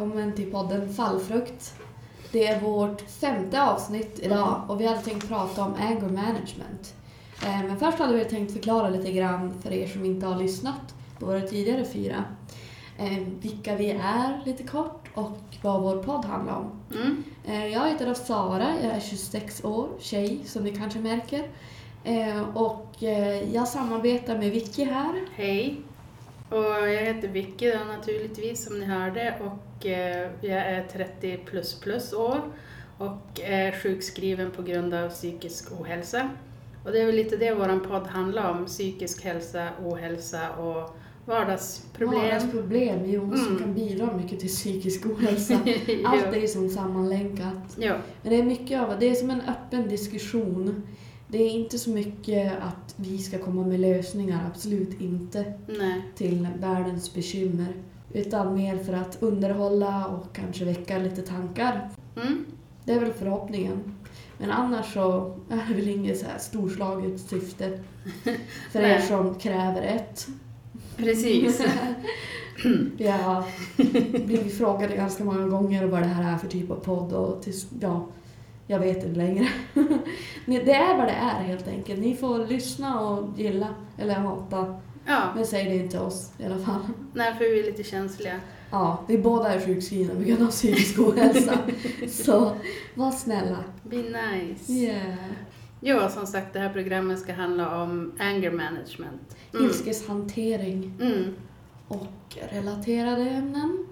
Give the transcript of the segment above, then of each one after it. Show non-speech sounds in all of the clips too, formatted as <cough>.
välkommen till podden Fallfrukt. Det är vårt femte avsnitt idag och vi hade tänkt prata om anger management. Eh, Men först hade vi tänkt förklara lite grann för er som inte har lyssnat på våra tidigare fyra. eh, Vilka vi är lite kort och vad vår podd handlar om. Mm. Eh, Jag heter då Sara, jag är 26 år, tjej som ni kanske märker. Och jag samarbetar med Vicky här. Hej. Och jag heter Vicky då, naturligtvis som ni hörde och jag är 30 plus plus år och är sjukskriven på grund av psykisk ohälsa. Och det är väl lite det vår podd handlar om, psykisk hälsa, ohälsa och vardagsproblem. Vardagsproblem, jo, som Mm. kan bidra mycket till psykisk ohälsa. <laughs> Allt är ju som sammanlänkat. ja. Men det är mycket av det är som en öppen diskussion. Det är inte så mycket att vi ska komma med lösningar, absolut inte, Nej. till världens bekymmer. Utan mer för att underhålla och kanske väcka lite tankar. Mm. Det är väl förhoppningen. Men annars så är det väl inget så här storslaget syfte. <laughs> För er som kräver ett. Precis. <laughs> Vi har <laughs> blivit frågade ganska många gånger vad det här är för typ av podd och tills, ja, jag vet inte längre. Det är vad det är helt enkelt. Ni får lyssna och gilla eller hata. Ja, Men säg det inte till oss i alla fall. nej för vi är lite känsliga. Ja, vi båda är sjukskrivna på grund av psykisk ohälsa. <laughs> Så var snälla. Be nice. Yeah. Ja, som sagt det här programmet ska handla om anger management. Mm. Ilskeshantering Mm. och relaterade ämnen.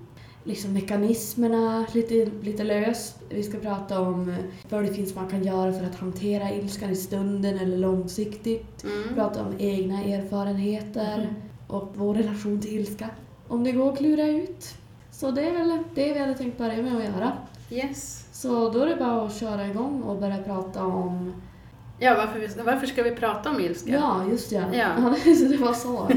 Liksom mekanismerna lite, lite löst. Vi ska prata om eh, vad det finns man kan göra för att hantera ilskan i stunden eller långsiktigt. Mm. Prata om egna erfarenheter Mhm. och vår relation till ilska. Om det går att klura ut. Så det är väl det vi hade tänkt börja med att göra. Yes. Så då är det bara att köra igång och börja prata om... Ja, varför, vi- varför ska vi prata om ilska? Ja, just ja. <laughs> Ja. så det var så.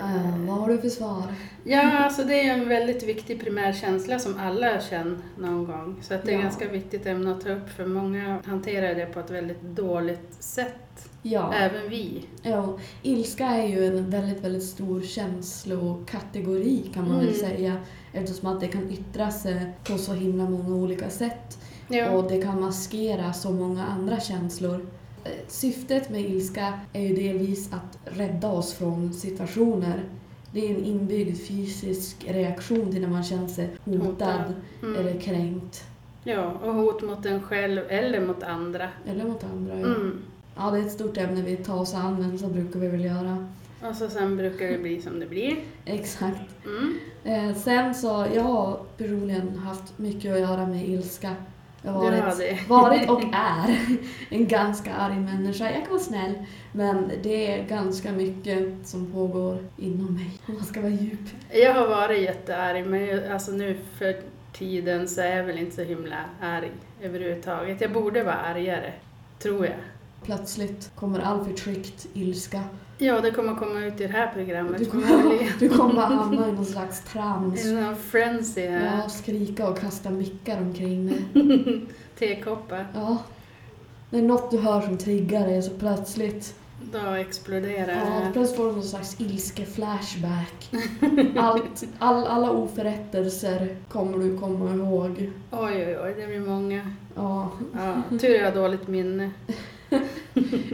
Har <laughs> du för svar? Ja, alltså det är en väldigt viktig primär känsla som alla känner någon gång. Så att det är Ja. ganska viktigt ämne att ta upp för många hanterar det på ett väldigt dåligt sätt. Ja. Även vi. Ja, ilska är ju en väldigt, väldigt stor känslokategori kan man väl Mm. säga. Eftersom att det kan yttra sig på så himla många olika sätt. Ja. Och det kan maskera så många andra känslor. Eh, Syftet med ilska är ju delvis att rädda oss från situationer. Det är en inbyggd fysisk reaktion till när man känner sig hotad. Mm. eller kränkt. Ja, och hot mot en själv eller mot andra. Eller mot andra. Ja. Mm. ja, det är ett stort ämne vi tar oss an, men så brukar vi väl göra. Och så sen brukar det bli som det blir. Exakt. Mm. Eh, sen så, jag har personligen haft mycket att göra med ilska. Jag har varit, varit och är en ganska arg människa. Jag kan vara snäll, men det är ganska mycket som pågår inom mig. Om man ska vara djup. Jag har varit jättearg, men alltså nu för tiden så är jag väl inte så himla arg överhuvudtaget. Jag borde vara argare, tror jag. Plötsligt kommer all förtryckt ilska. Ja, det kommer komma ut i det här programmet Du kommer, du kommer hamna i någon slags trans. En sån frenzy här. Ja, skrika och kasta mickar omkring dig. <laughs> Tekoppar. Ja. Det är något du hör som triggar dig så plötsligt Då exploderar Ja, plötsligt får du någon slags ilske-flashback. Allt, all, alla oförrättelser kommer du komma ihåg. Oj, oj, oj, det blir många. Ja. Ja, tur jag har dåligt minne.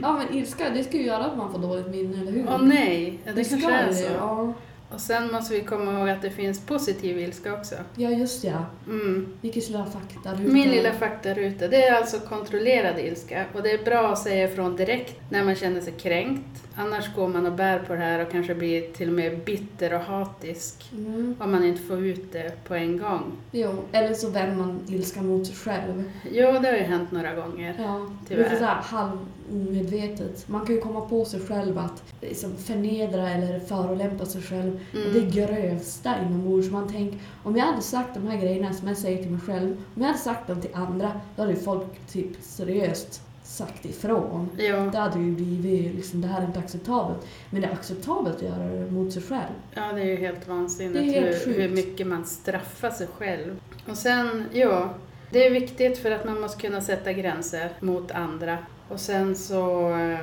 Ja, men ilska, det ska ju göra att man får dåligt minne, eller hur? Åh nej, ja, det ska kanske är det, så. Ja. Och sen måste vi komma ihåg att det finns positiv ilska också. ja, just ja. Mm. Vilken lilla faktaruta. Min lilla faktaruta, det är alltså kontrollerad ilska. Och det är bra att säga ifrån direkt när man känner sig kränkt. Annars går man och bär på det här och kanske blir till och med bitter och hatisk. Mm. Om man inte får ut det på en gång. Jo, eller så vänder man ilska mot sig själv. Jo, det har ju hänt några gånger. Ja, Tyvärr. lite såhär halvomedvetet. Man kan ju komma på sig själv att liksom förnedra eller förolämpa sig själv. Mm. Det grövsta inombords. Man tänker, om jag hade sagt de här grejerna som jag säger till mig själv, om jag hade sagt dem till andra, då hade ju folk typ seriöst sagt ifrån. Jo, Det hade ju blivit liksom, det här är inte acceptabelt. Men det är acceptabelt att göra det mot sig själv. ja det är ju helt vansinnigt helt hur, hur mycket man straffar sig själv. Och sen, ja, det är viktigt för att man måste kunna sätta gränser mot andra. Och sen så, eh,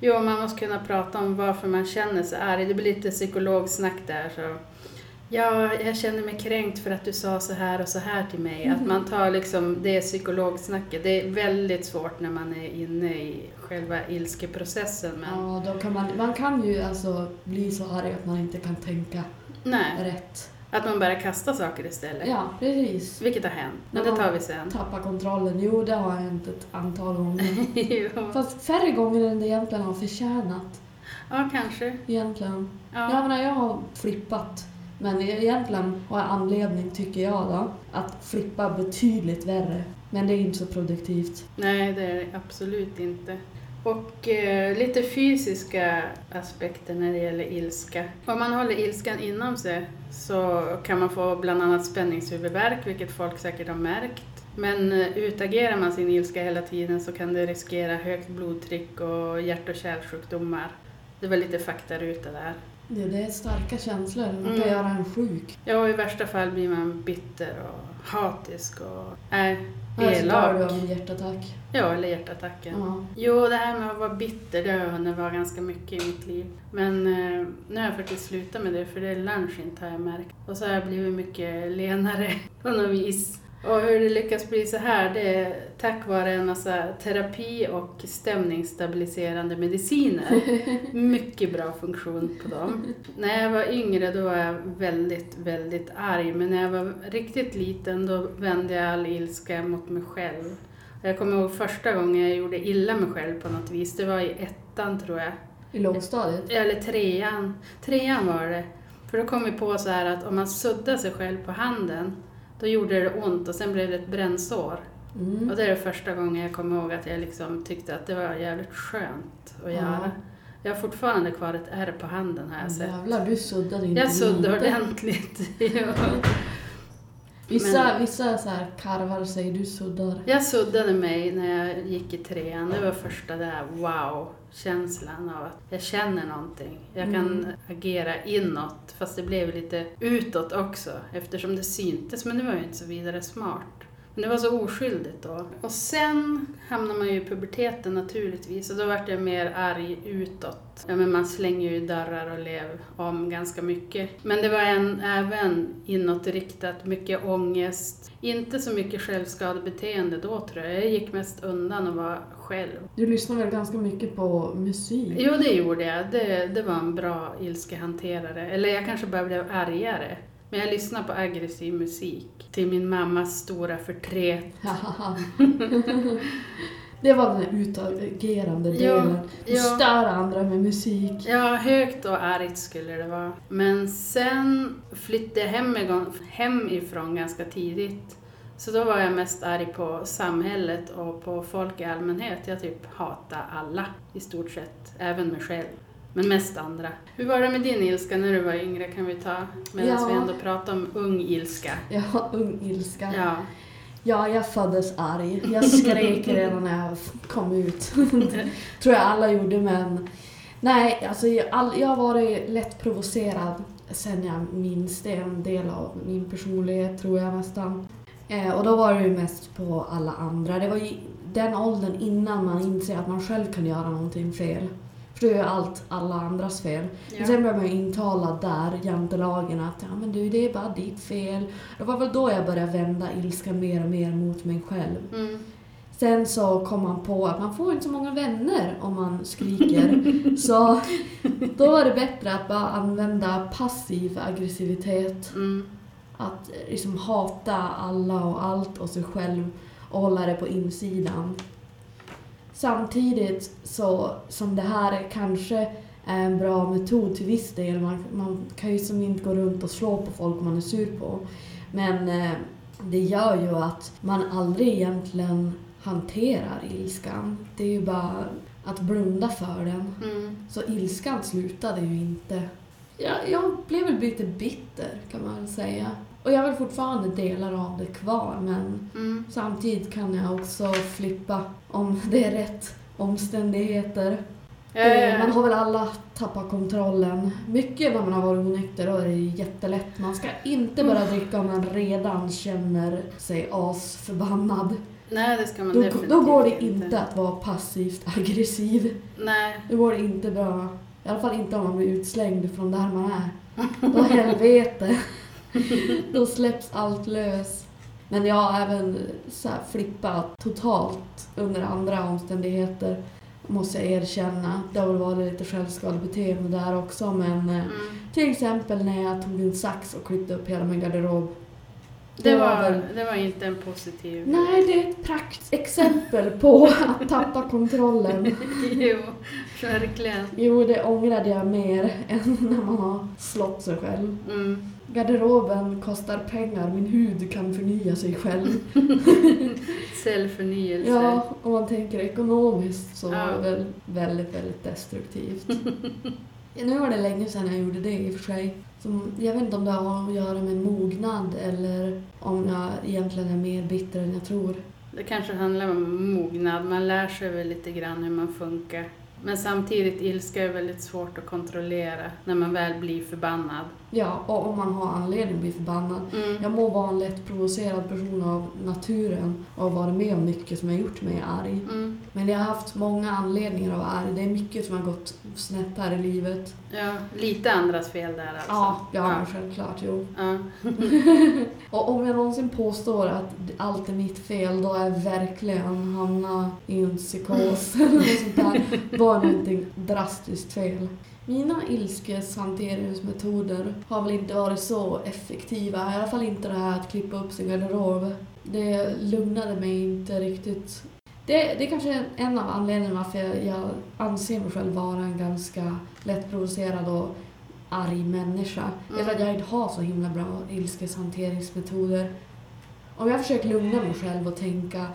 jo man måste kunna prata om varför man känner sig arg. Det blir lite psykologsnack där så Ja, jag känner mig kränkt för att du sa så här och så här till mig. Att man tar liksom det psykologsnacket. Det är väldigt svårt när man är inne i själva ilskeprocessen. Men Ja, då kan man, man kan ju alltså bli så arg att man inte kan tänka nej, rätt. att man bara kastar saker istället. Ja, precis. Vilket har hänt, men det tar vi sen. Tappa kontrollen. Jo, det har hänt ett antal gånger. <laughs> Jo. Fast färre gånger än det egentligen har förtjänat. Ja, kanske. Egentligen. Jag Ja. menar, jag har flippat. Men egentligen har jag anledning, tycker jag då, att flippa betydligt värre. Men det är inte så produktivt. Nej, det är det absolut inte. Och eh, lite fysiska aspekter när det gäller ilska. Om man håller ilskan inom sig så kan man få bland annat spänningshuvudvärk, vilket folk säkert har märkt. Men eh, utagerar man sin ilska hela tiden så kan det riskera högt blodtryck och hjärt och kärlsjukdomar. Det var lite faktaruta där. Det, det är starka känslor. Kan Mm. göra en sjuk. Ja, i värsta fall blir man bitter och hatisk och är Eller så dör du elak. av en hjärtattack. Ja, eller hjärtattacken. Ja. Jo, det här med att vara bitter, det har jag hunnit vara ganska mycket i mitt liv. Men eh, nu har jag faktiskt slutat med det, för det är lunch inte har jag märkt. Och så har jag blivit mycket lenare <laughs> på något vis. Och hur det lyckas bli så här, det är tack vare en massa terapi och stämningsstabiliserande mediciner. <laughs> Mycket bra funktion på dem. När jag var yngre då var jag väldigt, väldigt arg. Men när jag var riktigt liten då vände jag all ilska mot mig själv. Jag kommer ihåg första gången jag gjorde illa mig själv på något vis. Det var i ettan tror jag. I lågstadiet. Eller trean. Trean var det. För då kom vi på så här att om man suddade sig själv på handen då gjorde det ont och sen blev det ett brännsår. Mm. Och det är det första gången jag kommer ihåg att jag liksom tyckte att det var jävligt skönt att Ja. göra. Jag har fortfarande kvar ett ärr på handen jag sett. Jävlar, du suddade inte Jag suddade ordentligt. <laughs> Vissa, Men- vissa så här karvar säger du suddar. Jag suddade mig när jag gick i trean. Det var första där wow-känslan av att jag känner någonting. Jag kan Mm. agera inåt, fast det blev lite utåt också eftersom det syntes. Men det var ju inte så vidare smart. Men det var så oskyldigt då. Och sen hamnar man ju i puberteten naturligtvis och då vart jag mer arg utåt. Ja, men man slänger ju dörrar och lev om ganska mycket. Men det var en, även inåtriktat, mycket ångest. Inte så mycket självskadebeteende då tror jag. Jag gick mest undan och var själv. Du lyssnar väl ganska mycket på musik? Jo, det gjorde jag. Det, det var en bra ilskehanterare. Eller jag kanske bara blev argare. Men jag lyssnade på aggressiv musik. Till min mammas stora förtret. <laughs> det var den här utagerande Ja, delen. Du ja. stör andra med musik. Ja, högt och argt skulle det vara. Men sen flyttade jag hemifrån, hemifrån ganska tidigt. Så då var jag mest arg på samhället och på folk i allmänhet. Jag typ hatade alla i stort sett, även mig själv. Men mest andra. Hur var det med din ilska när du var yngre kan vi ta medan Ja. vi ändå pratar om ung ilska. Har ung ilska. Ja. Ja, jag föddes arg. Jag skrek <laughs> redan när jag kom ut. <laughs> Tror jag alla gjorde, men... Nej, alltså jag, all, jag har varit lätt provocerad sen jag minns det. En del av min personlighet, tror jag nästan. Eh, och då var det ju mest på alla andra. Det var ju den åldern innan man inser att man själv kan göra någonting fel. För då är allt alla andras fel. Men ja. sen blev man ju intalad där, jantelagen, att ja, men du, det är bara ditt fel. Det var väl då jag började vända ilskan mer och mer mot mig själv. Mm. Sen så kom man på att man får inte så många vänner om man skriker. <laughs> så då var det bättre att bara använda passiv aggressivitet. Mm. Att liksom hata alla och allt och sig själv och hålla det på insidan. Samtidigt så som det här kanske är en bra metod till viss del. Man, man kan ju som inte gå runt och slå på folk man är sur på. Men eh, det gör ju att man aldrig egentligen hanterar ilskan. Det är ju bara att blunda för den. Mm. Så ilskan slutade ju inte. Jag, jag blev väl lite bitter kan man väl säga. Och jag har väl fortfarande delar av det kvar men Mm. samtidigt kan jag också flippa om det är rätt omständigheter. Ja, Eh, ja, Man ja. har väl alla tappat kontrollen. Mycket när man har varit onykter, då är det jättelätt. Man ska inte börja dricka om man redan känner sig asförbannad. Nej, det ska man Då, definitivt då går det inte att vara passivt aggressiv. Nej. Då går det inte bra. I alla fall inte om man blir utslängd från där man är. Då helvete. <laughs> Då släpps allt lös. Men jag har även så här flippat totalt under andra omständigheter. Måste jag erkänna. Det har väl varit lite självskadebeteende där också men eh, Mm. till exempel när jag tog en sax och klippte upp hela min garderob. Det, Det var var, väl- det var inte en positiv... Nej, det är ett praktexempel på <laughs> att tappa kontrollen. jo, verkligen. Jo, det ångrade jag mer <laughs> än när man har slått sig själv. Mm. Garderoben kostar pengar, min hud kan förnya sig själv. <laughs> Cellförnyelse. Ja, om man tänker ekonomiskt så Ja. är det väl väldigt, väldigt destruktivt. <laughs> nu var det länge sedan jag gjorde det i och för sig. Så jag vet inte om det har att göra med mognad eller om jag egentligen är mer bitter än jag tror. Det kanske handlar om mognad. Man lär sig väl lite grann hur man funkar. Men samtidigt, ilska är väldigt svårt att kontrollera när man väl blir förbannad. Ja, och om man har anledning att bli förbannad. Mm. Jag må vara en lätt provocerad person av naturen och har varit med om mycket som har gjort mig arg. Mm. Men jag har haft många anledningar att vara arg. Det är mycket som har gått snett här i livet. Ja, lite andras fel där alltså. Ja, ja, Ja. självklart. Jo. Ja. <laughs> Och om jag någonsin påstår att allt är mitt fel, då är jag verkligen hamnat i en psykos <laughs> eller något sånt där. Då är någonting drastiskt fel. Mina ilskeshanteringsmetoder har väl inte varit så effektiva. I alla fall inte det här att klippa upp sin garderob. Det lugnade mig inte riktigt. Det, det är kanske en av anledningarna varför jag, jag anser mig själv vara en ganska lättprovocerad och arg människa. Det är för att jag inte har så himla bra ilskeshanteringsmetoder. Om jag försöker lugna mig själv och tänka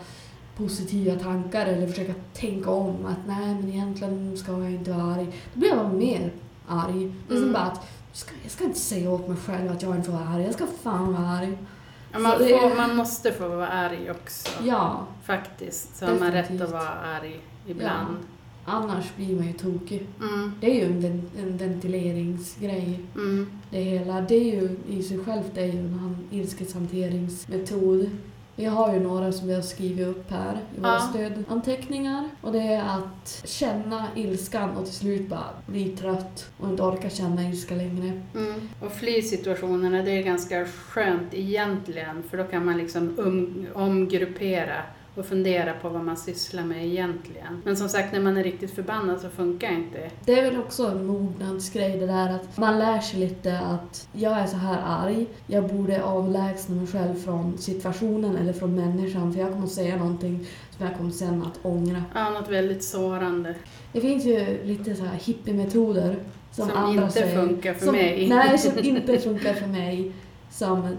positiva tankar eller försöka tänka om att nej men egentligen ska jag inte vara arg. Då blir jag bara mer arg. Det är som Mm. bara att jag ska, jag ska inte säga åt mig själv att jag inte får vara arg. Jag ska fan vara arg. Ja, man, får, man måste få vara arg också. Ja, Faktiskt. Så har man rätt att vara arg ibland. annars blir man ju tokig. Mm. Det är ju en, en ventileringsgrej. Mm. Det hela, det är ju i sig självt det är ju en han- ilskeshanteringsmetod. Vi har ju några som vi har skrivit upp här i våra Ja. stödanteckningar. Och det är att känna ilskan och till slut bara bli trött och inte orka känna ilska längre. Mm. Och flysituationerna, det är ganska skönt egentligen för då kan man liksom um, omgruppera och fundera på vad man sysslar med egentligen. Men som sagt, när man är riktigt förbannad så funkar inte det. Det är väl också en mognadsgrej det där att man lär sig lite att jag är så här arg, jag borde avlägsna mig själv från situationen eller från människan för jag kommer att säga någonting som jag kommer sen att ångra. Ja, något väldigt sårande. Det finns ju lite så här hippiemetoder som, Som andra inte säger. funkar för som, mig. Nej, som <laughs> inte funkar för mig. Som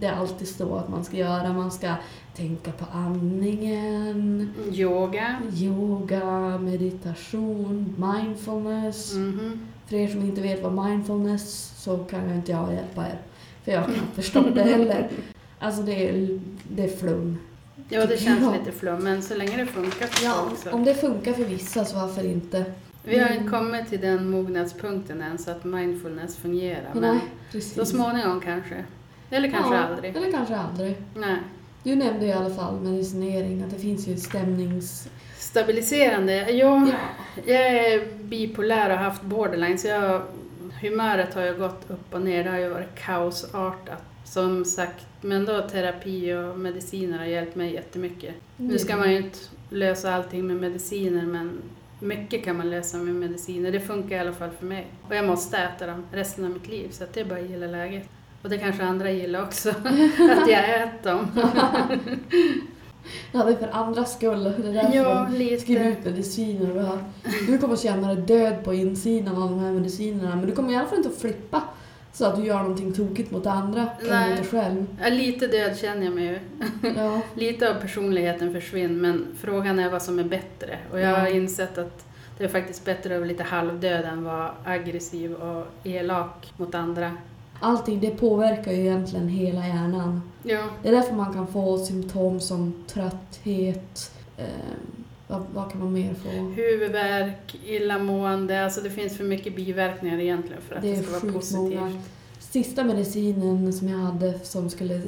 det alltid står att man ska göra. Man ska tänka på andningen, Yoga. yoga, meditation, mindfulness. Mhm. För er som inte vet vad mindfulness så kan jag inte jag hjälpa er. För jag har knappt förstått det heller. Alltså det är, det är flum. Ja, det känns lite flum, men så länge det funkar för Ja, folk så. om det funkar för vissa så varför inte? Vi har Mm. inte kommit till den mognadspunkten än så att mindfulness fungerar. Men Nej, precis. så småningom kanske. Eller kanske ja, aldrig. Eller kanske aldrig. Nej. Du nämnde i alla fall medicinering, att det finns ju stämnings... Stabiliserande? Jo, Ja. jag är bipolär och har haft borderline så jag, humöret har ju gått upp och ner. Det har ju varit kaosartat. Som sagt, men då terapi och mediciner har hjälpt mig jättemycket. Nu ska man ju inte lösa allting med mediciner men mycket kan man lösa med mediciner. Det funkar i alla fall för mig. Och jag måste äta dem resten av mitt liv så det är bara att gilla läget. Och det kanske andra gillar också, <laughs> att jag äter dem. Ja, det är för andras skull. Det är därför Ja, de skriver lite. ut mediciner. Du kommer känna dig död på insidan av de här medicinerna, men du kommer i alla fall inte att flippa så att du gör någonting tokigt mot andra eller dig själv. Ja, lite död känner jag mig ju. Ja, <laughs> Lite av personligheten försvinner men frågan är vad som är bättre. Och jag har Ja. insett att det är faktiskt bättre att vara lite halvdöd än vara aggressiv och elak mot andra. allting det påverkar ju egentligen hela hjärnan. Ja, Det är därför man kan få symptom som trötthet, eh, vad, vad kan man mer få? huvudvärk, illamående, alltså det finns för mycket biverkningar egentligen för att det, Det ska vara positivt. många. Sista medicinen som jag hade som skulle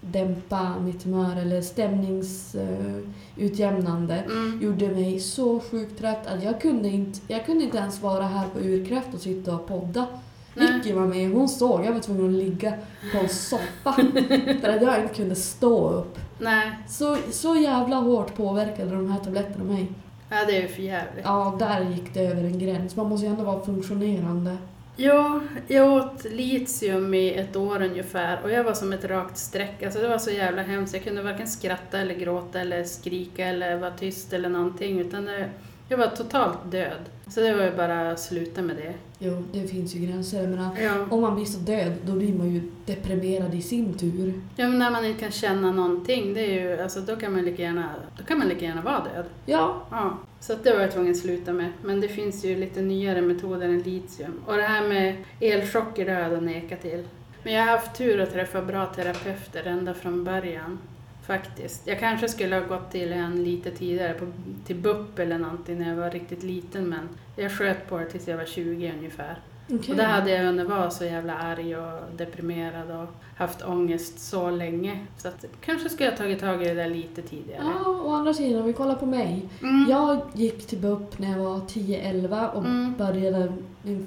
dämpa mitt humör eller stämningsutjämnande Mm. gjorde mig så sjukt trött att jag kunde inte, jag kunde inte ens vara här på Urkraft och sitta och podda. Vicky var med, hon såg. Jag var tvungen att ligga på en soffa <laughs> för att jag inte kunde stå upp. Nej, Så, så jävla hårt påverkade de här tabletterna mig. ja, det är ju för jävligt. Ja, där gick det över en gräns. Man måste ju ändå vara funktionerande. Ja, jag åt litium i ett år ungefär och jag var som ett rakt streck. Alltså det var så jävla hemskt. Jag kunde varken skratta eller gråta eller skrika eller vara tyst eller någonting. Utan det, jag var totalt död. Så det var ju bara att sluta med det. Jo, det finns ju gränser. Jag menar, Ja. om man blir så död, då blir man ju deprimerad i sin tur. ja, men när man inte kan känna någonting, det är ju, alltså, då, kan man lika gärna, då kan man lika gärna vara död. Ja, Ja, så det var jag tvungen att sluta med. Men det finns ju lite nyare metoder än litium. Och det här med elchocker, det har jag då nekat till. Men jag har haft tur att träffa bra terapeuter ända från början. Faktiskt. Jag kanske skulle ha gått till en lite tidigare, på, till BUP eller någonting när jag var riktigt liten. Men jag sköt på det tills jag var 20 ungefär. okej. Och det hade jag under var så jävla arg och deprimerad och haft ångest så länge. Så att kanske skulle jag tagit tag i det där lite tidigare. Ja, å andra sidan, om vi kollar på mig. Mm. Jag gick till BUP när jag var 10-11 och Mm. började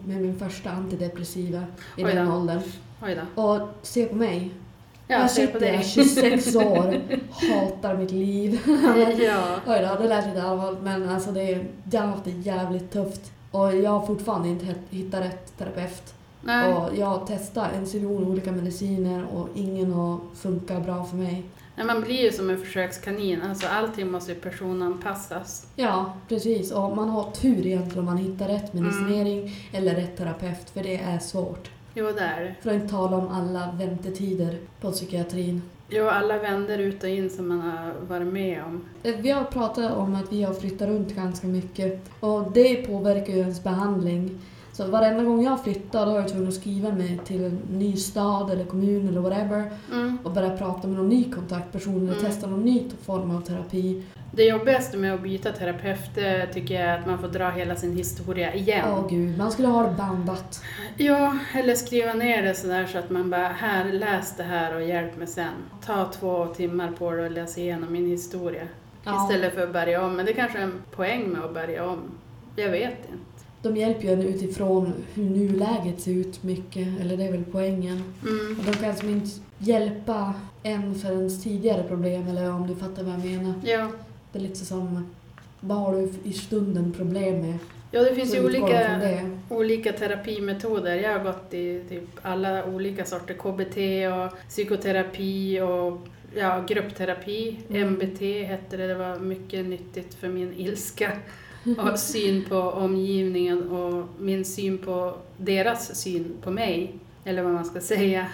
med min första antidepressiva i Oj den åldern. Och se på mig. Ja, jag sitter dig. här 26 år, hatar mitt liv. ja. Oj då, det lät lite allvarligt men alltså det, jag har haft det jävligt tufft. Och jag har fortfarande inte hittat rätt terapeut. Nej. Och jag har testat en ziljon olika mediciner och ingen har funkat bra för mig. Nej, man blir ju som en försökskanin. Alltså, allting måste ju personanpassas. Ja, precis. Och man har tur egentligen om man hittar rätt medicinering eller rätt terapeut, för det är svårt. Jo, det är det. För att inte tala om alla väntetider på psykiatrin. Jo, alla vänder ut och in som man har varit med om. Eh, Vi har pratat om att vi har flyttat runt ganska mycket och det påverkar ju ens behandling. Så varenda gång jag flyttar då är jag tvungen att skriva mig till en ny stad eller kommun eller whatever Mm. och börja prata med någon ny kontaktperson eller Mm. testa någon ny form av terapi. Det jobbigaste med att byta terapeut det tycker jag är att man får dra hela sin historia igen. Åh gud, man skulle ha det bandat. Ja, eller skriva ner det sådär så att man bara, här, läs det här och hjälp mig sen. Ta två timmar på det och läsa igenom min historia. Ja. Istället för att börja om. Men det kanske är en poäng med att börja om. Jag vet inte. De hjälper ju en utifrån hur nuläget ser ut mycket, eller det är väl poängen. Mm. Och de kan som inte hjälpa en för ens tidigare problem, eller om du fattar vad jag menar. Ja. Det är lite som, vad har du i stunden problem med? ja, det finns ju olika, olika terapimetoder. Jag har gått i typ alla olika sorter. KBT och psykoterapi och ja, gruppterapi. Mm. MBT hette det. Det var mycket nyttigt för min ilska <laughs> och syn på omgivningen och min syn på deras syn på mig. Eller vad man ska säga.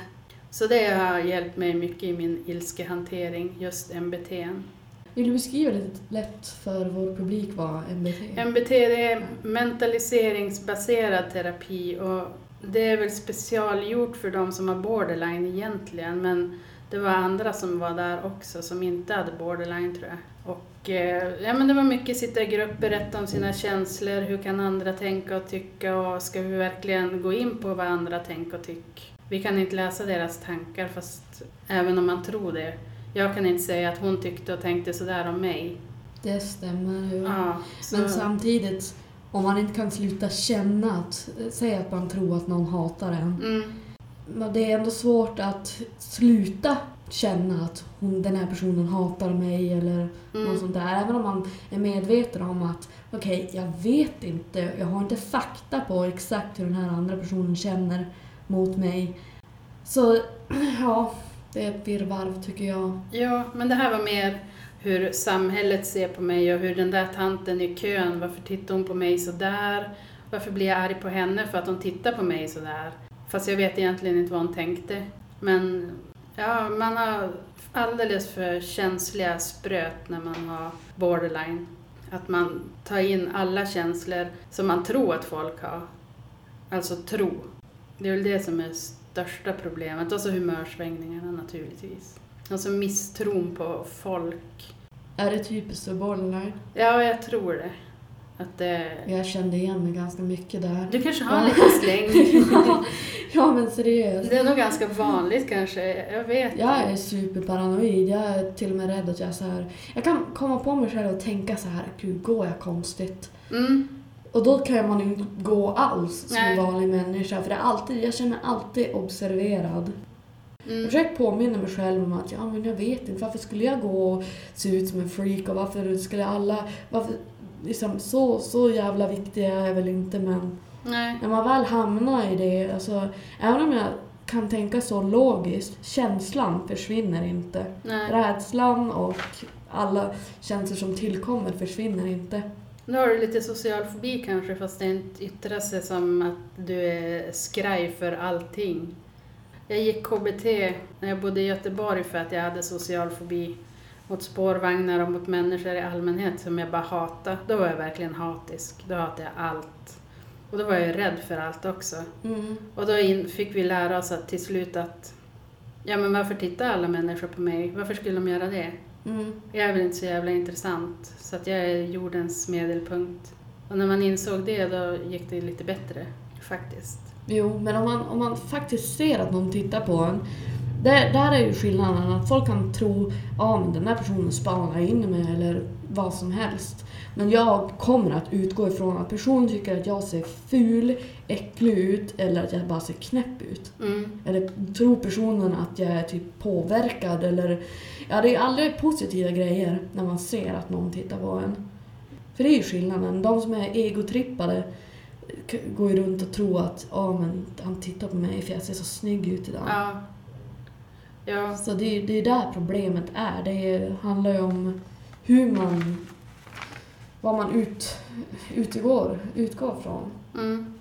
Så det har hjälpt mig mycket i min ilskehantering, just MBT. Vill du beskriva lite lätt för vår publik vad MBT är? MBT är mentaliseringsbaserad terapi och det är väl specialgjort för de som har borderline egentligen men det var andra som var där också som inte hade borderline tror jag. Och eh, ja, men det var mycket sitta i grupp, berätta om sina känslor, hur kan andra tänka och tycka och ska vi verkligen gå in på vad andra tänker och tycker? Vi kan inte läsa deras tankar fast även om man tror det. Jag kan inte säga att hon tyckte och tänkte sådär om mig. Det stämmer ju. Ja, så- Men samtidigt, om man inte kan sluta känna att, säg att man tror att någon hatar en. Mm. Men det är ändå svårt att sluta känna att hon, den här personen hatar mig eller något Mm. sånt där. Även om man är medveten om att okej, jag vet inte, jag har inte fakta på exakt hur den här andra personen känner mot mig. Så <clears throat> ja, det är ett virrvarr tycker jag. Ja, men det här var mer hur samhället ser på mig och hur den där tanten i kön, varför tittar hon på mig så där? Varför blir jag arg på henne för att hon tittar på mig så där? Fast jag vet egentligen inte vad hon tänkte. Men ja, man har alldeles för känsliga spröt när man har borderline. Att man tar in alla känslor som man tror att folk har. Alltså tro. Det är väl det som är största problemet. Och så humörsvängningarna naturligtvis. Alltså misstron på folk. Är det typiskt för borderline? Ja, jag tror det. Att det... Jag kände igen mig ganska mycket där. Du kanske har Ja. lite släng. <laughs> ja men seriöst. Det är nog ganska vanligt kanske. Jag vet Jag är superparanoid. Jag är till och med rädd att jag så här, Jag kan komma på mig själv och tänka så här, gud går jag konstigt? Mm. Och då kan man ju inte gå alls som Nej. en vanlig människa. För det är alltid, jag känner mig alltid observerad. Jag Mm. försöker påminna mig själv om att ja, men jag vet inte, varför skulle jag gå och se ut som en freak och varför skulle alla... Varför, liksom, så, så jävla viktig är jag väl inte men Nej. när man väl hamnar i det, alltså, även om jag kan tänka så logiskt, känslan försvinner inte. Nej. Rädslan och alla känslor som tillkommer försvinner inte. Nu har du lite social fobi kanske fast det inte yttrar sig som att du är skraj för allting. Jag gick KBT när jag bodde i Göteborg för att jag hade social fobi mot spårvagnar och mot människor i allmänhet som jag bara hatade. Då var jag verkligen hatisk. Då hatade jag allt. Och då var jag ju rädd för allt också. Mm. Och då in, fick vi lära oss att till slut att ja men varför tittar alla människor på mig? Varför skulle de göra det? Mm. Jag är väl inte så jävla intressant, så att jag är jordens medelpunkt. Och när man insåg det, då gick det lite bättre, faktiskt. Jo, men om man, om man faktiskt ser att någon tittar på en. Där, där är ju skillnaden att folk kan tro ja men den här personen spanar in mig eller vad som helst. Men jag kommer att utgå ifrån att personen tycker att jag ser ful, äcklig ut eller att jag bara ser knäpp ut. Mm. Eller tror personen att jag är typ påverkad eller... Ja, det är aldrig positiva grejer när man ser att någon tittar på en. För det är ju skillnaden. De som är egotrippade k- går ju runt och tror att ja men han tittar på mig för jag ser så snygg ut idag. Ja. Ja, Så det är det är där problemet är. Det handlar ju om hur man... Vad man ut, utgår, utgår från. mm.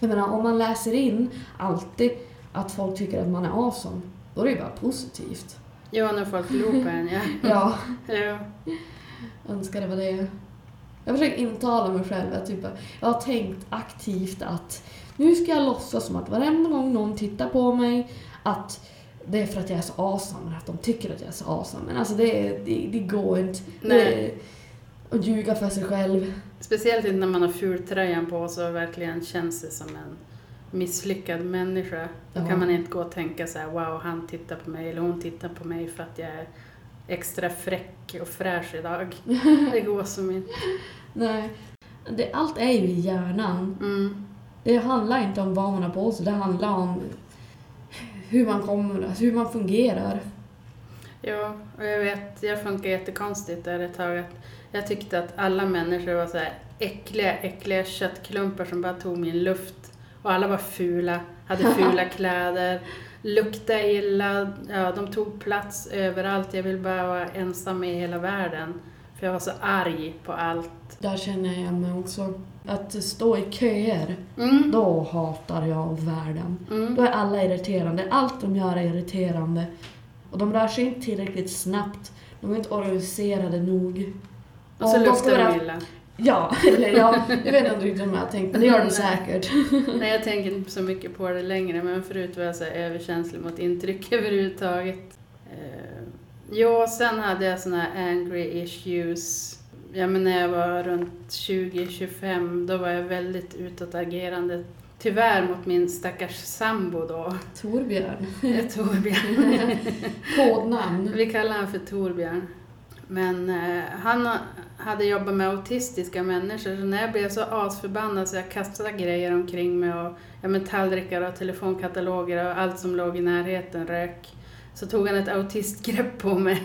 Jag menar, om man läser in alltid att folk tycker att man är awesome, då är det ju bara positivt. ja när folk tror på en, ja. <laughs> Ja, ja. önskar det var det. Jag försöker intala mig själv att typ, jag har tänkt aktivt att nu ska jag låtsas som att varenda gång någon tittar på mig att det är för att jag är så awesome, att de tycker att jag är så awesome. Men alltså det, det, det går inte. Det, Nej. att ljuga för sig själv. Speciellt inte när man har fultröjan på sig och verkligen känns sig som en misslyckad människa. Då kan man inte gå och tänka så här: wow, han tittar på mig eller hon tittar på mig för att jag är extra fräck och fräsch idag. <laughs> Det går som inte. Nej. Det, allt är ju i hjärnan. Mm. Det handlar inte om vad man har på sig, det handlar om hur man kommer, alltså hur man fungerar. Ja, och jag vet, jag funkar jättekonstigt där ett tag. Jag tyckte att alla människor var så här äckliga, äckliga köttklumpar som bara tog min luft. Och alla var fula, hade <laughs> fula kläder, luktade illa, ja, de tog plats överallt. Jag ville bara vara ensam i hela världen. För jag var så arg på allt. Där känner jag mig också. Att stå i köer, Mm. då hatar jag världen. Mm. Då är alla irriterande. Allt de gör är irriterande. Och de rör sig inte tillräckligt snabbt. De är inte organiserade nog. Och så de luktar de illa. Ja, <laughs> eller ja, jag vet inte riktigt om jag har tänkt, men det gör de <laughs> säkert. <laughs> Nej, jag tänker inte så mycket på det längre, men förut var jag så överkänslig mot intryck överhuvudtaget. Eh, jo, sen hade jag såna här angry issues. Ja, men när jag var runt 20-25, då var jag väldigt utåtagerande. Tyvärr mot min stackars sambo då, Torbjörn. eh, Torbjörn. <laughs> Kodnamn. Vi kallar honom för Torbjörn. Men eh, han ha- hade jobbat med autistiska människor, så när jag blev så asförbannad så jag kastade grejer omkring mig och ja, men tallrikar och telefonkataloger och allt som låg i närheten rök. Så tog han ett autistgrepp på mig.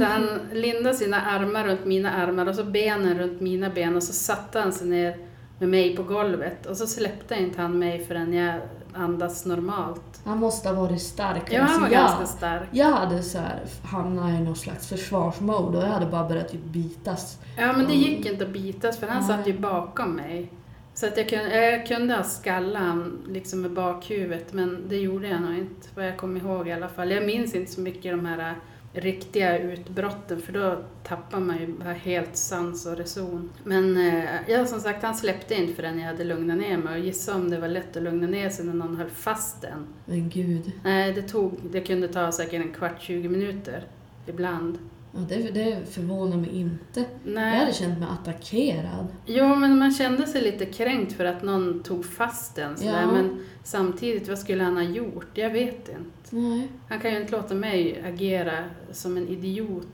Så han lindade sina armar runt mina armar och så benen runt mina ben och så satte han sig ner med mig på golvet och så släppte inte han mig förrän jag andas normalt. Han måste ha varit stark. Ja, han var Alltså, jag- ganska stark. Jag hade så här hamnat i någon slags försvarsmode och jag hade bara börjat typ bitas. Ja, men det gick inte att bitas för han Nej. satt ju bakom mig. Så att jag, kunde, jag kunde ha skallat han liksom med bakhuvudet, men det gjorde jag nog inte, vad jag kommer ihåg i alla fall. Jag minns inte så mycket de här riktiga utbrotten, för då tappar man ju helt sans och reson. Men eh, ja, som sagt, han släppte inte förrän jag hade lugnat ner mig och gissa om det var lätt att lugna ner sig när någon höll fast en. Men gud. Nej, det tog, det kunde ta säkert en kvart, 20 minuter ibland. Ja, det, det förvånar mig inte. Nej. Jag hade känt mig attackerad. Jo, men man kände sig lite kränkt för att någon tog fast en. Ja. Men samtidigt, vad skulle han ha gjort? Jag vet inte. Nej. Han kan ju inte låta mig agera som en idiot.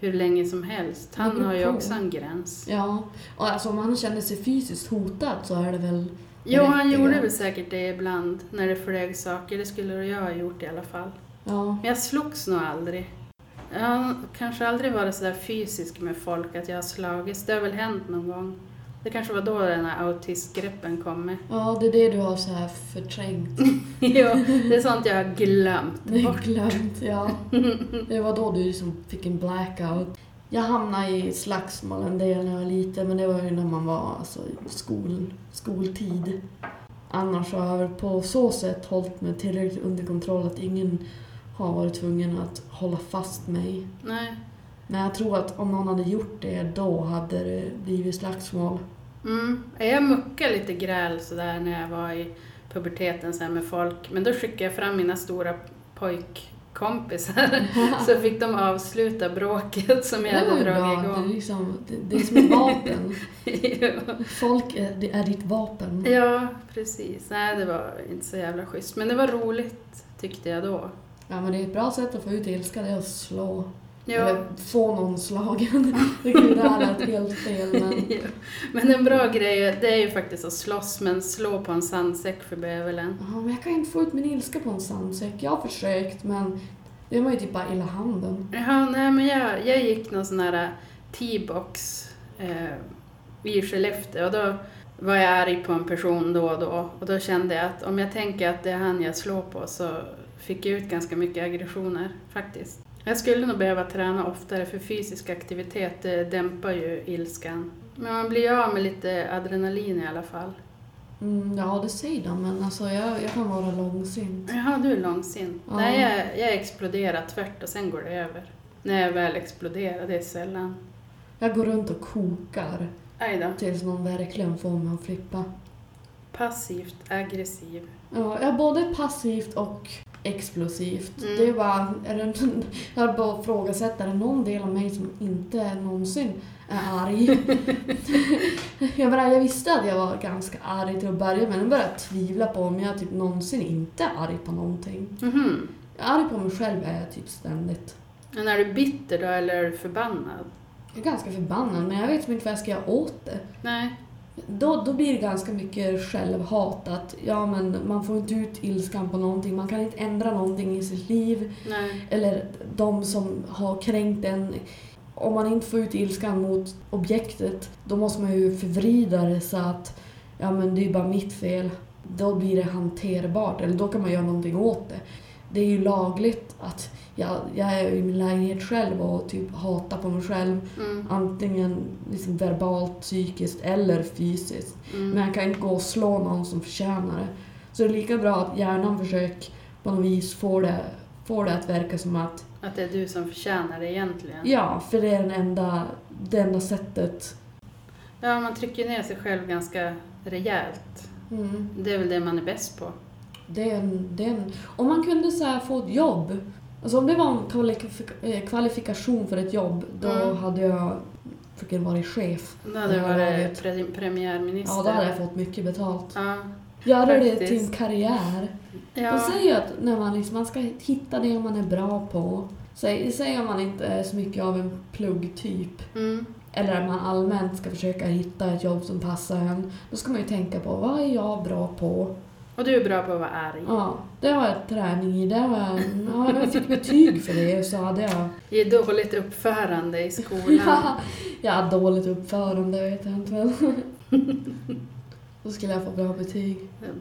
hur länge som helst. Han har ju på. också en gräns. Ja, och alltså om han känner sig fysiskt hotad så är det väl... Jo, han gjorde väl säkert det ibland när det flög saker. Det skulle jag ha gjort i alla fall. Ja, Men jag slogs nog aldrig. Jag har kanske aldrig varit så där fysisk med folk att jag har slagits. Det har väl hänt någon gång. Det kanske var då den här autistgreppen kom med. ja, det är det du har så här förträngt. <laughs> jo, det är sånt jag har glömt bort. glömt, ja. <laughs> Det var då du liksom fick en blackout. Jag hamnade i slagsmål en del när jag var liten, men det var ju när man var alltså, skol, skoltid. Annars har jag väl på så sätt hållit mig tillräckligt under kontroll att ingen har varit tvungen att hålla fast mig. Nej. Men jag tror att om någon hade gjort det, då hade det blivit slagsmål. Mm. Jag muckade lite gräl sådär när jag var i puberteten så med folk. Men då skickade jag fram mina stora pojkkompisar. <laughs> så fick de avsluta bråket som jag hade dragit bra. Det är, igång. liksom, det, det är som ett vapen. <laughs> Ja. Folk är, det är ditt vapen. Ja, precis. Nej, det var inte så jävla schysst. Men det var roligt, tyckte jag då. Ja, men det är ett bra sätt att få ut ilska, det är att slå. Ja. Eller få någon slagen. <laughs> Det kan ju det här lät helt fel, men... <laughs> Ja. Men en bra grej, det är ju faktiskt att slåss, men slå på en sandsäck för bävelen. Ja, men jag kan inte få ut min ilska på en sandsäck. Jag har försökt, men det var ju typ bara illa handen. Jaha, nej men jag, jag gick någon sån här T-box eh, i Skellefteå och då var jag arg på en person då och då. Och då kände jag att om jag tänker att det är han jag slår på så fick ut ganska mycket aggressioner faktiskt. Jag skulle nog behöva träna oftare för fysisk aktivitet det dämpar ju ilskan. Men man blir av med lite adrenalin i alla fall. Mm, ja, det säger de, men alltså jag, jag kan vara långsint. Jaha, du är långsint. Ja. Nej, jag, jag exploderar tvärt och sen går det över. När jag väl exploderar, det är sällan. Jag går runt och kokar tills någon verkligen får mig att flippa. Passivt aggressiv. Ja, jag är både passivt och explosivt. Mm. Det är bara, är det, jag bara ifrågasätta, är det någon del av mig som inte någonsin är arg? <laughs> jag, menar, jag visste att jag var ganska arg till att börja med, nu börjar jag tvivla på om jag typ någonsin inte är arg på någonting. Jag är arg på mig själv är jag typ ständigt. Men är du bitter då eller är du förbannad? Jag är ganska förbannad, men jag vet som inte vad jag ska göra åt det. Nej. Då, då blir det ganska mycket självhat. Att ja, men man får inte ut ilskan på någonting. Man kan inte ändra någonting i sitt liv. Nej. Eller de som har kränkt en. Om man inte får ut ilskan mot objektet, då måste man ju förvrida det så att ja, men det är bara mitt fel. Då blir det hanterbart, eller då kan man göra någonting åt det. Det är ju lagligt att jag, jag är i min lägenhet själv och typ hatar på mig själv. Mm. Antingen liksom verbalt, psykiskt eller fysiskt. Mm. Men jag kan inte gå och slå någon som förtjänar det. Så det är lika bra att hjärnan försöker på något vis få det, få det att verka som att Att det är du som förtjänar det egentligen. ja, för det är den enda, det enda sättet. Ja, man trycker ner sig själv ganska rejält. Mm. Det är väl det man är bäst på. Det är en, det är en, om man kunde så få ett jobb, alltså om det var en eh, kvalifikation för ett jobb, då Mm. hade jag försökt vara chef. Då hade du varit pre- premiärminister. Ja, då hade jag fått mycket betalt. Ja. Göra det till en karriär. De Ja. säger ju att när man, liksom, man ska hitta det man är bra på. Säg, säg om man inte är så mycket av en pluggtyp. Mm. Eller att man allmänt ska försöka hitta ett jobb som passar en. Då ska man ju tänka på vad är jag bra på? Och du är bra på att vara arg. Ja, det har jag träning i. Det har jag, ja, jag fick betyg för det så hade jag... Ge dåligt uppförande i skolan. <laughs> Ja, har dåligt uppförande vet jag inte väl. <laughs> Då skulle jag få bra betyg.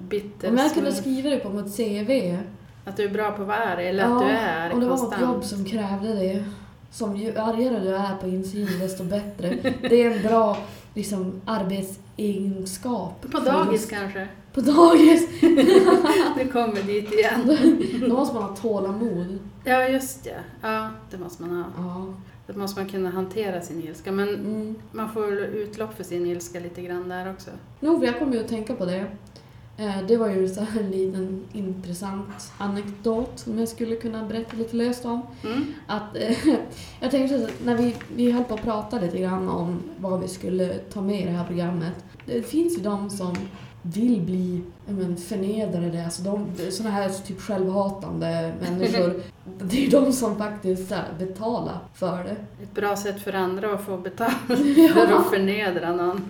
Bitter Om jag kunde skriva det på mitt CV. Att du är bra på att vara arg, eller att du är arg om det var något konstant. jobb som krävde det. Som ju argare du är på insidan desto bättre. Det är en bra liksom, arbetsegenskap. På dagis just- kanske? På dagis! <laughs> Du kommer dit igen. Då måste man ha tålamod. Ja, just det. Ja, det måste man ha. Ja. Då måste man kunna hantera sin ilska. Men Mm. man får väl utlopp för sin ilska lite grann där också. Jo, för jag kom ju att tänka på det. Eh, Det var ju så här en liten intressant anekdot som jag skulle kunna berätta lite löst om. Mm. Att, eh, <laughs> jag tänkte att när vi, vi höll på att prata lite grann om vad vi skulle ta med i det här programmet. Det finns ju de som vill bli men, förnedrade. Alltså de, såna här typ självhatande människor, <laughs> det är de som faktiskt här, betalar för det. Ett bra sätt för andra att få betalt <laughs> <laughs> Ja. för att förnedra någon.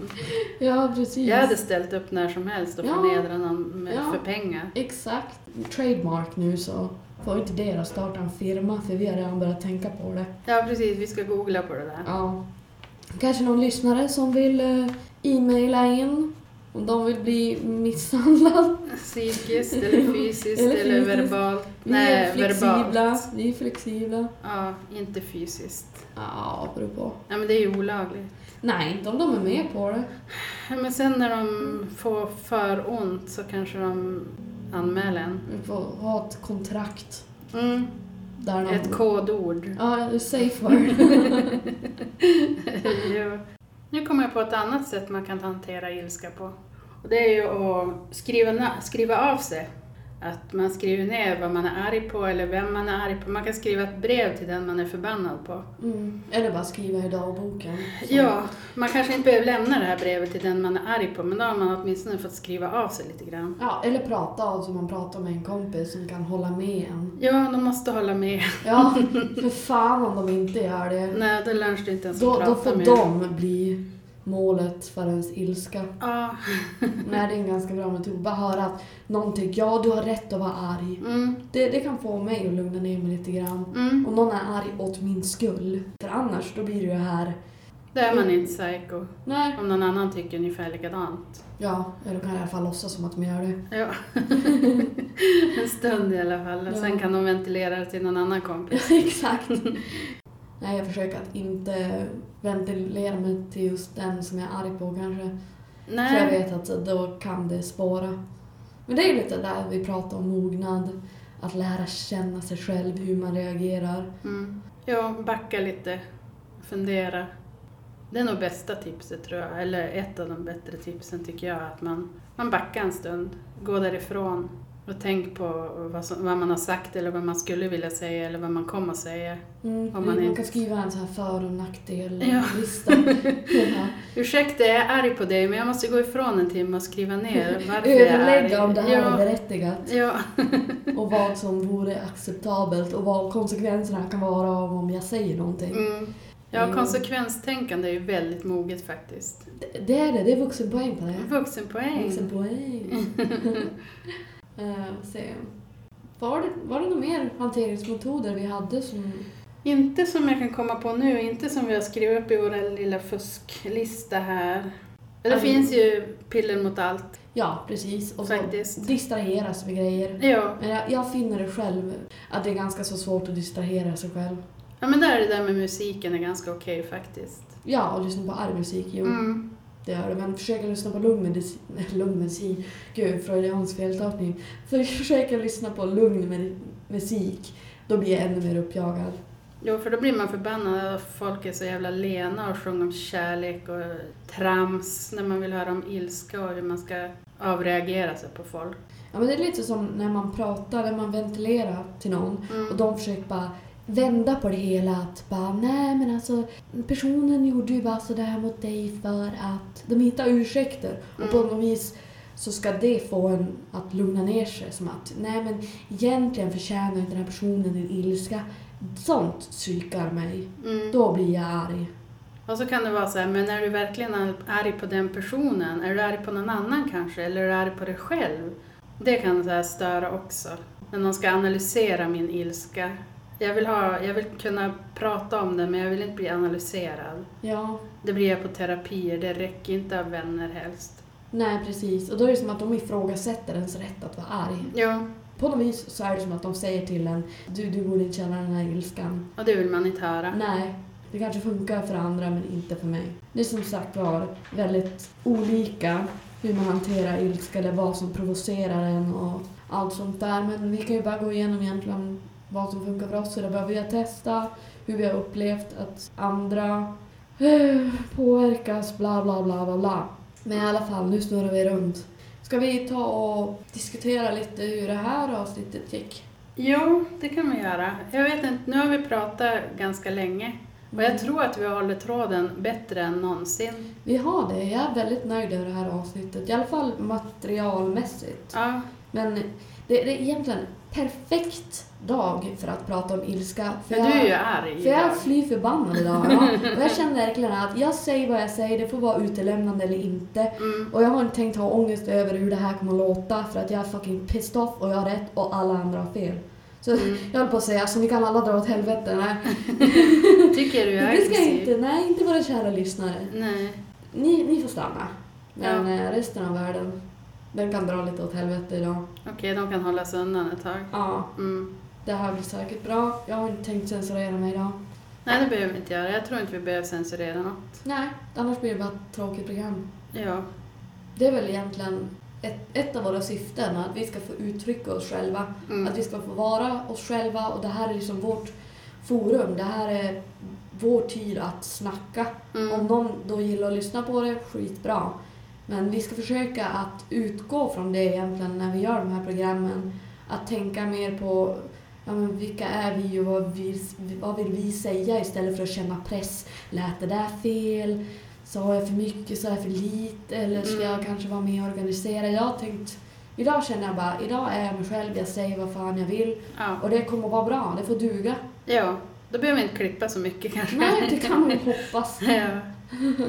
Ja, precis. Jag hade ställt upp när som helst och Ja. förnedra någon med, Ja. för pengar. Exakt. Trademark nu så får inte deras starta en firma för vi har redan börjat tänka på det. Ja precis, vi ska googla på det där. Ja. Kanske någon lyssnare som vill eh, e-maila in om de vill bli misshandlad. Psykiskt eller fysiskt Eller eller, verbalt. Vi Nej, är flexibla. verbalt. Vi är flexibla. Ja, inte fysiskt. Ja, beror på. Ja men det är ju olagligt. Nej, inte om de är med på det. Ja, Men sen när de får för ont så kanske de anmäler en. Vi får ha ett kontrakt. Mm. Där de... Ett kodord. Ja, safe word. <laughs> ja. Nu kommer jag på ett annat sätt man kan hantera ilska på. Och det är ju att skriva, skriva av sig. Att man skriver ner vad man är arg på eller vem man är arg på. Man kan skriva ett brev till den man är förbannad på. Mm. Eller bara skriva i dagboken. Så- Ja, man kanske inte behöver lämna det här brevet till den man är arg på, men då har man åtminstone fått skriva av sig lite grann. Ja, eller prata som man pratar med en kompis som kan hålla med en. Ja, de måste hålla med. Ja, för fan om de inte gör det. Nej, då lönar det inte ens Då, att då prata får med. de bli målet för ens ilska. Ja, <laughs> Nej, det är en ganska bra metod. Bara höra att någon tycker ja, du har rätt att vara arg. mm, Det, det kan få mig att lugna ner mig lite grann. mm. Om någon är arg åt min skull. För annars, då blir det ju här... Då är man inte psycho. Nej. Om någon annan tycker ungefär likadant. Ja, eller kan jag i alla fall låtsas som att de gör det. Ja. <laughs> en stund i alla fall. Och Sen Ja. kan de ventilera det till någon annan kompis. <laughs> Exakt. Nej, jag försöker att inte ventilera mig till just den som jag är arg på kanske. För jag Nej. vet att då kan det spåra. Men det är ju lite där vi pratar om mognad. Att lära känna sig själv, hur man reagerar. Mm. Ja, backa lite. Fundera. Det är nog bästa tipset tror jag. Eller ett av de bättre tipsen tycker jag. Att man, man backar en stund. Gå därifrån. Och tänk på vad, som, vad man har sagt eller vad man skulle vilja säga eller vad man kommer att säga. Mm. Man man inte- kan skriva en sån här för och nackdel <laughs> Ja. Ursäkta, jag är arg på dig men jag måste gå ifrån en timme och skriva ner varför jag är Överlägga om det här är ja, berättigat. ja. <laughs> Och vad som vore acceptabelt och vad konsekvenserna kan vara av om jag säger någonting. Mm. Ja, Mm. konsekvenstänkande är ju väldigt moget faktiskt. Det, det är det, det är vuxenpoäng på det. Vuxenpoäng. Vuxenpoäng. <laughs> uh, se. Var det, var det några mer hanteringsmetoder vi hade som... Inte som jag kan komma på nu, inte som vi har skrivit upp i vår lilla fusklista här. Det Mm. finns ju piller mot allt, Ja, precis. Och så faktiskt. distraheras med grejer. Ja. Men jag, jag finner det själv, att det är ganska så svårt att distrahera sig själv. ja, men där är det där med musiken är ganska okej faktiskt. Ja, och lyssna på arg musik, jo. Mm. Det gör det. Men försöka lyssna på lugn medicin... Lugn medicin. Gud, freudiansk feltolkning. För försöka lyssna på lugn med, musik. Då blir jag ännu mer uppjagad. Jo, för då blir man förbannad att folk är så jävla lena och sjunger om kärlek och trams när man vill höra om ilska och hur man ska avreagera sig på folk. Ja, men det är lite som när man pratar, när man ventilerar till någon. Mm. Och de försöker bara vända på det hela. Att bara, nej men alltså personen gjorde ju bara sådär mot dig för att... De hittar ursäkter. Och på Mm. något vis så ska det få en att lugna ner sig. Som att, nej men egentligen förtjänar inte den här personen din ilska. Sånt psykar mig. Mm. Då blir jag arg. Och så kan det vara så här, men är du verkligen arg på den personen? Är du arg på någon annan kanske? Eller är du arg på dig själv? Det kan så störa också. När någon ska analysera min ilska. Jag vill, ha, jag vill kunna prata om det, men jag vill inte bli analyserad. Ja, Det blir jag på terapier, det räcker inte av vänner helst. nej precis. Och då är det som att de ifrågasätter ens rätt att vara arg. Ja, På något vis så är det som att de säger till en, du, du borde inte känna den här ilskan. och det vill man inte höra. Nej, det kanske funkar för andra men inte för mig. Det är som sagt var väldigt olika hur man hanterar ilska eller vad som provocerar en och allt sånt där. Men vi kan ju bara gå igenom egentligen vad som funkar för oss eller vad vi har testat, hur vi har upplevt att andra eh, påverkas, bla bla bla bla bla. Men i alla fall, nu snurrar vi runt. Ska vi ta och diskutera lite hur det här avsnittet gick? Jo, det kan man göra. Jag vet inte, nu har vi pratat ganska länge. Och jag tror att vi håller tråden bättre än någonsin. Vi har det. Jag är väldigt nöjd över det här avsnittet. I alla fall materialmässigt. Ja, Men det, det är egentligen perfekt dag för att prata om ilska. för du är ju arg För jag är idag. fly förbannad idag. Ja. <laughs> Och jag känner verkligen att jag säger vad jag säger, det får vara utelämnande eller inte. Mm. Och jag har inte tänkt ha ångest över hur det här kommer låta för att jag är fucking pissed off och jag har rätt och alla andra har fel. Så Mm. <laughs> jag höll på att säga, så ni kan alla dra åt helvete. Nej, <laughs> Tycker du är det ska jag aggressiv? inte. Nej, inte våra kära lyssnare. Nej. Ni, ni får stanna. Men Ja. eh, resten av världen, den kan dra lite åt helvete idag. Okej, de kan hålla sig undan ett tag. Ja, Mm. det här blir säkert bra. Jag har inte tänkt censurera mig idag. Nej, det behöver vi inte göra. Jag tror inte vi behöver censurera något. Nej, annars blir det bara ett tråkigt program. Ja. Det är väl egentligen ett, ett av våra syften, att vi ska få uttrycka oss själva. Mm. Att vi ska få vara oss själva och det här är liksom vårt forum. Det här är vår tid att snacka. Om Mm. någon då gillar att lyssna på det, skitbra. Men vi ska försöka att utgå från det egentligen när vi gör de här programmen. Att tänka mer på ja, men vilka är vi och vad vill, vad vill vi säga istället för att känna press. Lät det där fel? Sa jag för mycket? Sa jag för lite? Eller ska jag Mm. kanske vara mer organiserad? Jag har tänkt, idag känner jag bara, idag är jag mig själv, jag säger vad fan jag vill. Ja. Och det kommer att vara bra, det får duga. ja, då behöver vi inte klippa så mycket kanske. Nej, det kan man ju <laughs> hoppas. ja. <laughs>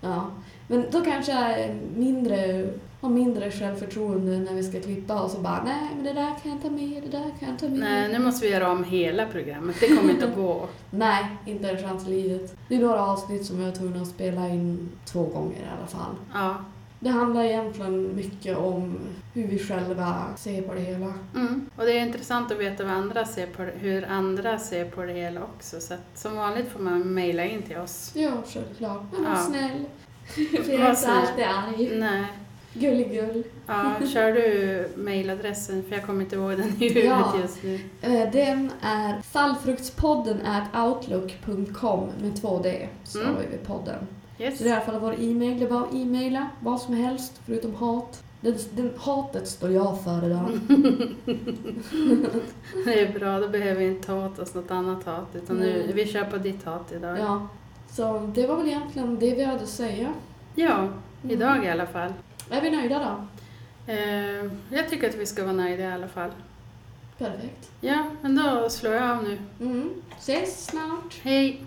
Ja, men då kanske jag mindre, har mindre självförtroende när vi ska klippa och så bara nej men det där kan jag ta med, det där kan jag ta med. Nej, nu måste vi göra om hela programmet. Det kommer inte att gå. <laughs> Nej, inte en chans i livet. Det är några avsnitt som jag är tvungen att spela in två gånger i alla fall. Ja. Det handlar egentligen mycket om hur vi själva ser på det hela. Mm. Och det är intressant att veta vad andra ser på det, hur andra ser på det hela också. Så att, som vanligt får man mejla in till oss. Ja, självklart. Men var Ja. snäll. Jag är inte alltid arg. Nej. Gulligull. Ja, kör du mejladressen? För jag kommer inte ihåg den i huvudet Ja. just nu. Eh, Den är fallfruktspodden at outlook.com med två D. Så Mm. vi podden. Yes. Så det är i alla fall vår e-mail. Det är bara att e-maila vad som helst förutom hat. Den, den, hatet står jag för idag. <laughs> Det är bra, då behöver vi inte ta åt oss något annat hat. Utan nu, vi kör på ditt hat idag. Ja. Så det var väl egentligen det vi hade att säga. Ja, Mm. idag i alla fall. Är vi nöjda då? Eh, jag tycker att vi ska vara nöjda i alla fall. Perfekt. Ja, men då slår jag av nu. Mm. Ses snart. Hej!